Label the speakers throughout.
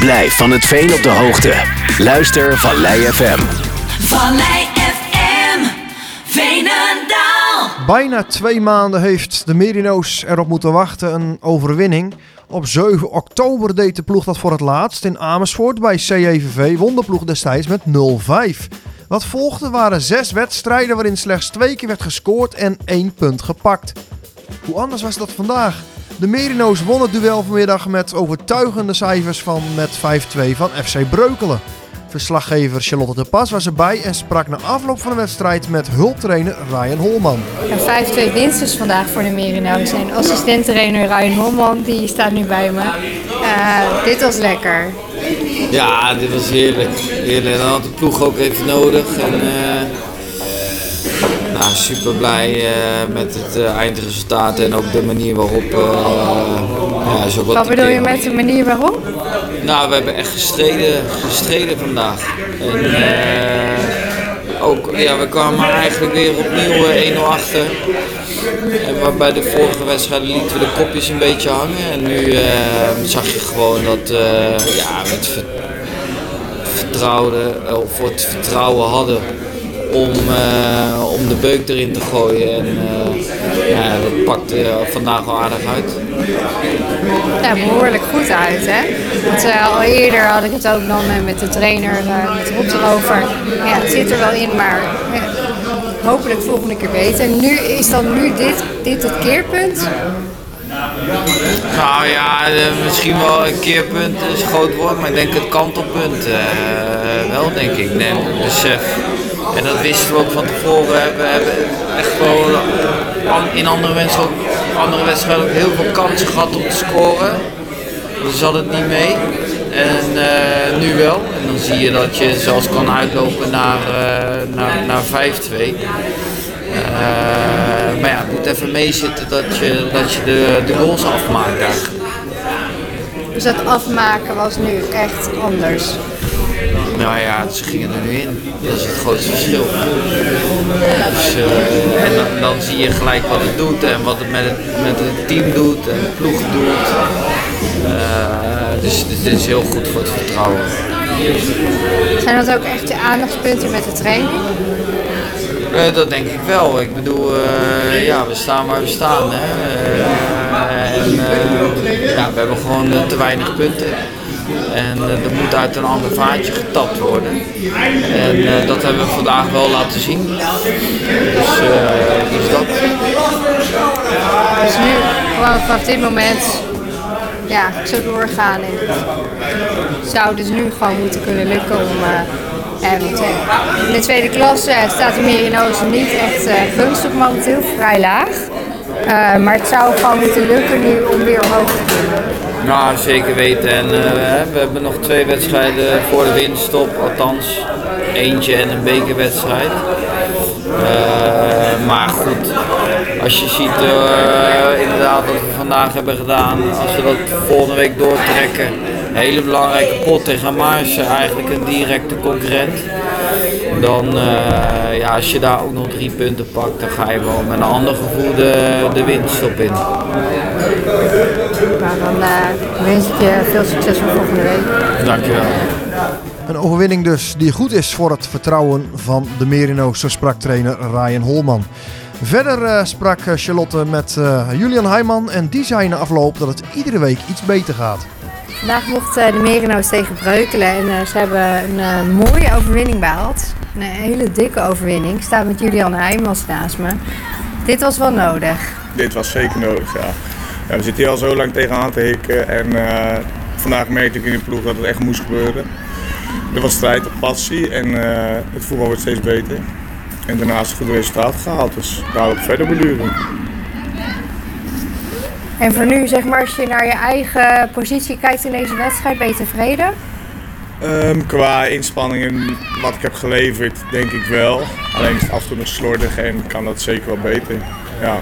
Speaker 1: Blijf van het veen op de hoogte. Luister Vallei FM.
Speaker 2: Vallei FM, Veenendaal.
Speaker 3: Bijna twee maanden heeft de Merino's erop moeten wachten een overwinning. Op 7 oktober deed de ploeg dat voor het laatst in Amersfoort bij CEVV. Won de ploeg destijds met 0-5. Wat volgde waren zes wedstrijden waarin slechts twee keer werd gescoord en één punt gepakt. Hoe anders was dat vandaag? De Merino's won het duel vanmiddag met overtuigende cijfers van met 5-2 van FC Breukelen. Verslaggever Charlotte de Pas was erbij en sprak na afloop van de wedstrijd met hulptrainer Ryan Holman.
Speaker 4: Een 5-2 winst dus vandaag voor de Merino's. En assistent-trainer Ryan Holman, die staat nu bij me. Eh, dit was lekker.
Speaker 5: Ja, dit was heerlijk. heerlijk. En had de ploeg ook even nodig. En, eh, super blij eh, met het eh, eindresultaat en ook de manier waarop. eh, ja, zo
Speaker 4: Wat bedoel je met de manier waarop?
Speaker 5: Nou, we hebben echt gestreden, gestreden vandaag. En, ook, ja, we kwamen eigenlijk weer opnieuw eh, 1-0 achter. En bij de vorige wedstrijden lieten we de kopjes een beetje hangen. En nu zag je gewoon dat ja, we het vertrouwde, of het vertrouwen hadden om, uh, om de beuk erin te gooien. En uh, ja, dat pakte vandaag wel aardig uit.
Speaker 4: Ja, behoorlijk goed uit, hè? Want uh, al eerder had ik het ook dan met de trainer, met Rob erover. Ja, het zit er wel in, maar hopelijk volgende keer beter. Nu, is dan nu dit, dit het keerpunt?
Speaker 5: Nou ja, misschien wel een keerpunt is een groot woord, maar ik denk het kantelpunt wel, denk ik. Nee, besef. En dat wisten we ook van tevoren. We hebben echt wel in andere wedstrijden, andere wedstrijden ook heel veel kansen gehad om te scoren. We zat het niet mee. En uh, nu wel. En dan zie je dat je zelfs kan uitlopen naar, uh, naar, naar 5-2. Uh, maar ja, het moet even meezitten dat je, dat je de, de goals afmaakt.
Speaker 4: Dus dat afmaken was nu echt anders?
Speaker 5: Nou ja, ze gingen er nu in. Dat is het grootste verschil. Dus, uh, en dan, dan, zie je gelijk wat het doet en wat het met het, met het team doet en de ploeg doet. Uh, dus dit is heel goed voor het vertrouwen.
Speaker 4: Zijn dat ook echt de aandachtspunten met de training?
Speaker 5: Uh, dat denk ik wel. Ik bedoel, ja, we staan waar we staan. Hè. En ja, we hebben gewoon te weinig punten. En er moet uit een ander vaatje getapt worden. En dat hebben we vandaag wel laten zien. Dus, dus dat.
Speaker 4: Dus nu gewoon vanaf dit moment ja, zo doorgaan. En het zou dus nu gewoon moeten kunnen lukken om. In de tweede klasse staat de Merino's niet echt gunstig momenteel, vrij laag. Uh, maar het zou gewoon moeten lukken nu om weer omhoog te kunnen.
Speaker 5: Nou, zeker weten. En uh, we hebben nog twee wedstrijden voor de winststop, althans eentje en een bekerwedstrijd. Uh, maar goed, als je ziet inderdaad wat we vandaag hebben gedaan, als we dat volgende week doortrekken, een hele belangrijke pot tegen Mars, eigenlijk een directe concurrent. Dan, uh, ja, als je daar ook nog drie punten pakt, dan ga je wel met een ander gevoel de, de winststop in.
Speaker 4: Nou, dan uh, wens ik je veel succes voor volgende week.
Speaker 5: Dankjewel.
Speaker 3: Een overwinning dus die goed is voor het vertrouwen van de Merino's, zo sprak trainer Ryan Holman. Verder uh, sprak Charlotte met Julian Heijman en die zei na afloop dat het iedere week iets beter gaat.
Speaker 4: Vandaag mochten de Merino's tegen Breukelen en uh, ze hebben een uh, mooie overwinning behaald. Een hele dikke overwinning. Ik sta met Julian Heijmans naast me. Dit was wel nodig.
Speaker 6: Dit was zeker nodig, ja. ja we zitten hier al zo lang tegenaan te hikken en uh, vandaag merkte ik in de ploeg dat het echt moest gebeuren. Er was strijd op passie en het voetbal wordt steeds beter. En daarnaast goed resultaat gehaald, dus daarop verder beduren.
Speaker 4: En voor nu, zeg maar, als je naar je eigen positie kijkt in deze wedstrijd, ben je tevreden?
Speaker 6: Um, qua inspanningen, wat ik heb geleverd, denk ik wel. Alleen is het af en toe nog slordig en kan dat zeker wel beter. Ja.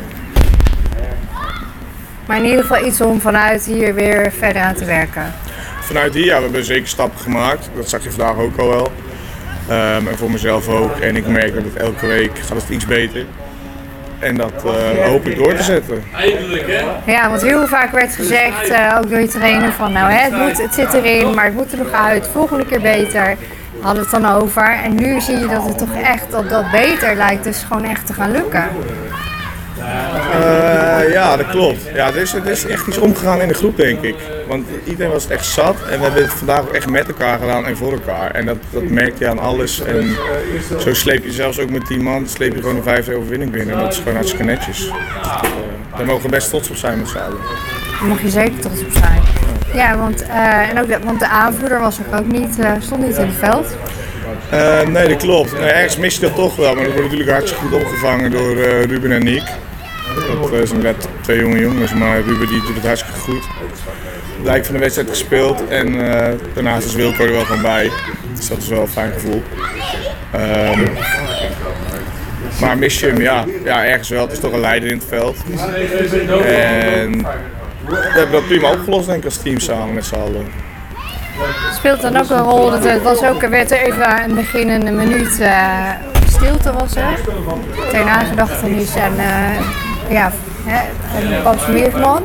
Speaker 4: Maar in ieder geval iets om vanuit hier weer verder aan te werken.
Speaker 6: Vanuit hier, ja, we hebben zeker stappen gemaakt. Dat zag je vandaag ook al wel. Um, en voor mezelf ook. En ik merk dat het elke week gaat het iets beter. En dat eh, hoop ik door te zetten.
Speaker 4: Ja, want heel vaak werd gezegd, eh, ook door je trainer, van nou hè, het, moet, het zit erin, maar het moet er nog uit, volgende keer beter. We hadden het dan over. En nu zie je dat het toch echt, dat dat beter lijkt dus gewoon echt te gaan lukken.
Speaker 6: Eh, ja, dat klopt. Ja, er, is, er is echt iets omgegaan in de groep, denk ik. Want iedereen was het echt zat en we hebben het vandaag ook echt met elkaar gedaan en voor elkaar. En dat, dat merk je aan alles. En zo sleep je zelfs ook met 10 man, sleep je gewoon een vijfde overwinning binnen. En dat is gewoon hartstikke netjes. Eh, daar mogen we best trots op zijn met z'n allen.
Speaker 4: Daar mag je zeker trots op zijn. Ja, want, eh, en ook de, want de aanvoerder was er ook niet, stond niet in het veld.
Speaker 6: Nee, dat klopt. Nee, ergens mis je dat toch wel, maar dat wordt natuurlijk hartstikke goed opgevangen door Ruben en Nick. Eh, zijn net twee jonge jongens, maar Ruben die doet het hartstikke goed. Blijkt van de wedstrijd gespeeld en eh, daarnaast is Wilco er wel gewoon bij. Dus dat is wel een fijn gevoel. Ehm, maar mis je hem, ja. ja, ergens wel. Het is toch een leider in het veld. En we hebben dat prima opgelost denk ik als team samen met z'n allen.
Speaker 4: Speelt dan ook een rol, dat het was ook, er werd er even aan het begin een minuut eh, stilte was er. Ter nagedachtenis en eh, ja, hè, en Paps Meersman.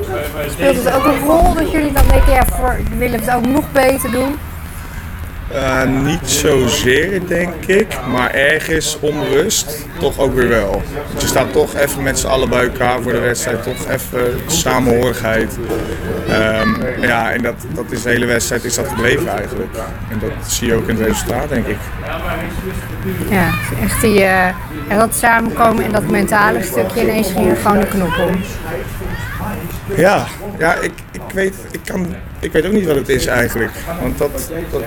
Speaker 4: Speelt het ook een rol dat jullie dan denken, ja, voor, we willen het ook nog beter doen?
Speaker 6: Eh, niet zozeer, denk ik, maar ergens onrust toch ook weer wel. Je staat toch even met z'n allen bij elkaar voor de wedstrijd, toch even samenhorigheid. Ehm, ja, en dat, dat is de hele wedstrijd is dat gebleven eigenlijk. En dat zie je ook in het resultaat, denk ik.
Speaker 4: Ja, echt die, eh, en dat samenkomen en dat mentale stukje ineens ging er gewoon de knop om.
Speaker 6: Ja, ja ik, ik, weet, ik, kan, ik weet ook niet wat het is eigenlijk. Want dat, dat,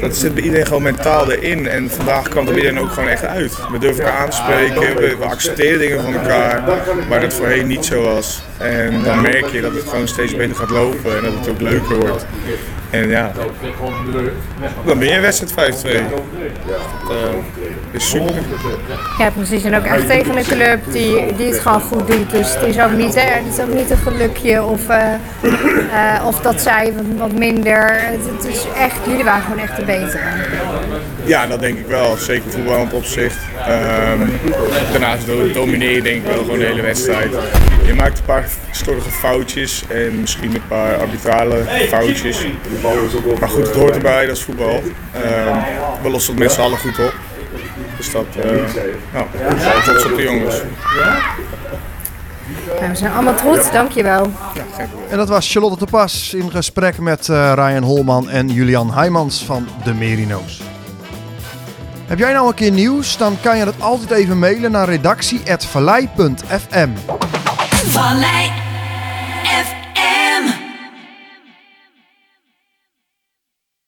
Speaker 6: dat zit bij iedereen gewoon mentaal erin. En vandaag kwam bij iedereen ook gewoon echt uit. We durven elkaar aan te spreken, we, we accepteren dingen van elkaar. Waar dat voorheen niet zo was. En dan merk je dat het gewoon steeds beter gaat lopen en dat het ook leuker wordt. En ja, dan ben je wedstrijd 5-2. Dat eh, is super.
Speaker 4: Ja, precies. En ook echt tegen een club die, die het gewoon goed doet. Dus het is ook niet, hè, het is ook niet een gelukje of, eh, eh, of dat zij wat, minder. Het, is echt, jullie waren gewoon echt de betere.
Speaker 6: Ja, dat denk ik wel. Zeker voetballend opzicht. Ehm daarnaast do- domineer je denk ik wel gewoon de hele wedstrijd. Je maakt een paar slordige foutjes en misschien een paar arbitrale foutjes. Maar goed, het hoort erbij, dat is voetbal. Ehm, we lossen het met z'n allen goed op. Dus dat, eh nou, op de jongens.
Speaker 4: Nou, we zijn allemaal trots, dankjewel.
Speaker 3: En dat was Charlotte de Pas in gesprek met eh, Ryan Holman en Julian Heijmans van de Merino's. Heb jij nou een keer nieuws? Dan kan je dat altijd even mailen naar redactie.vallei.fm.
Speaker 2: Vallei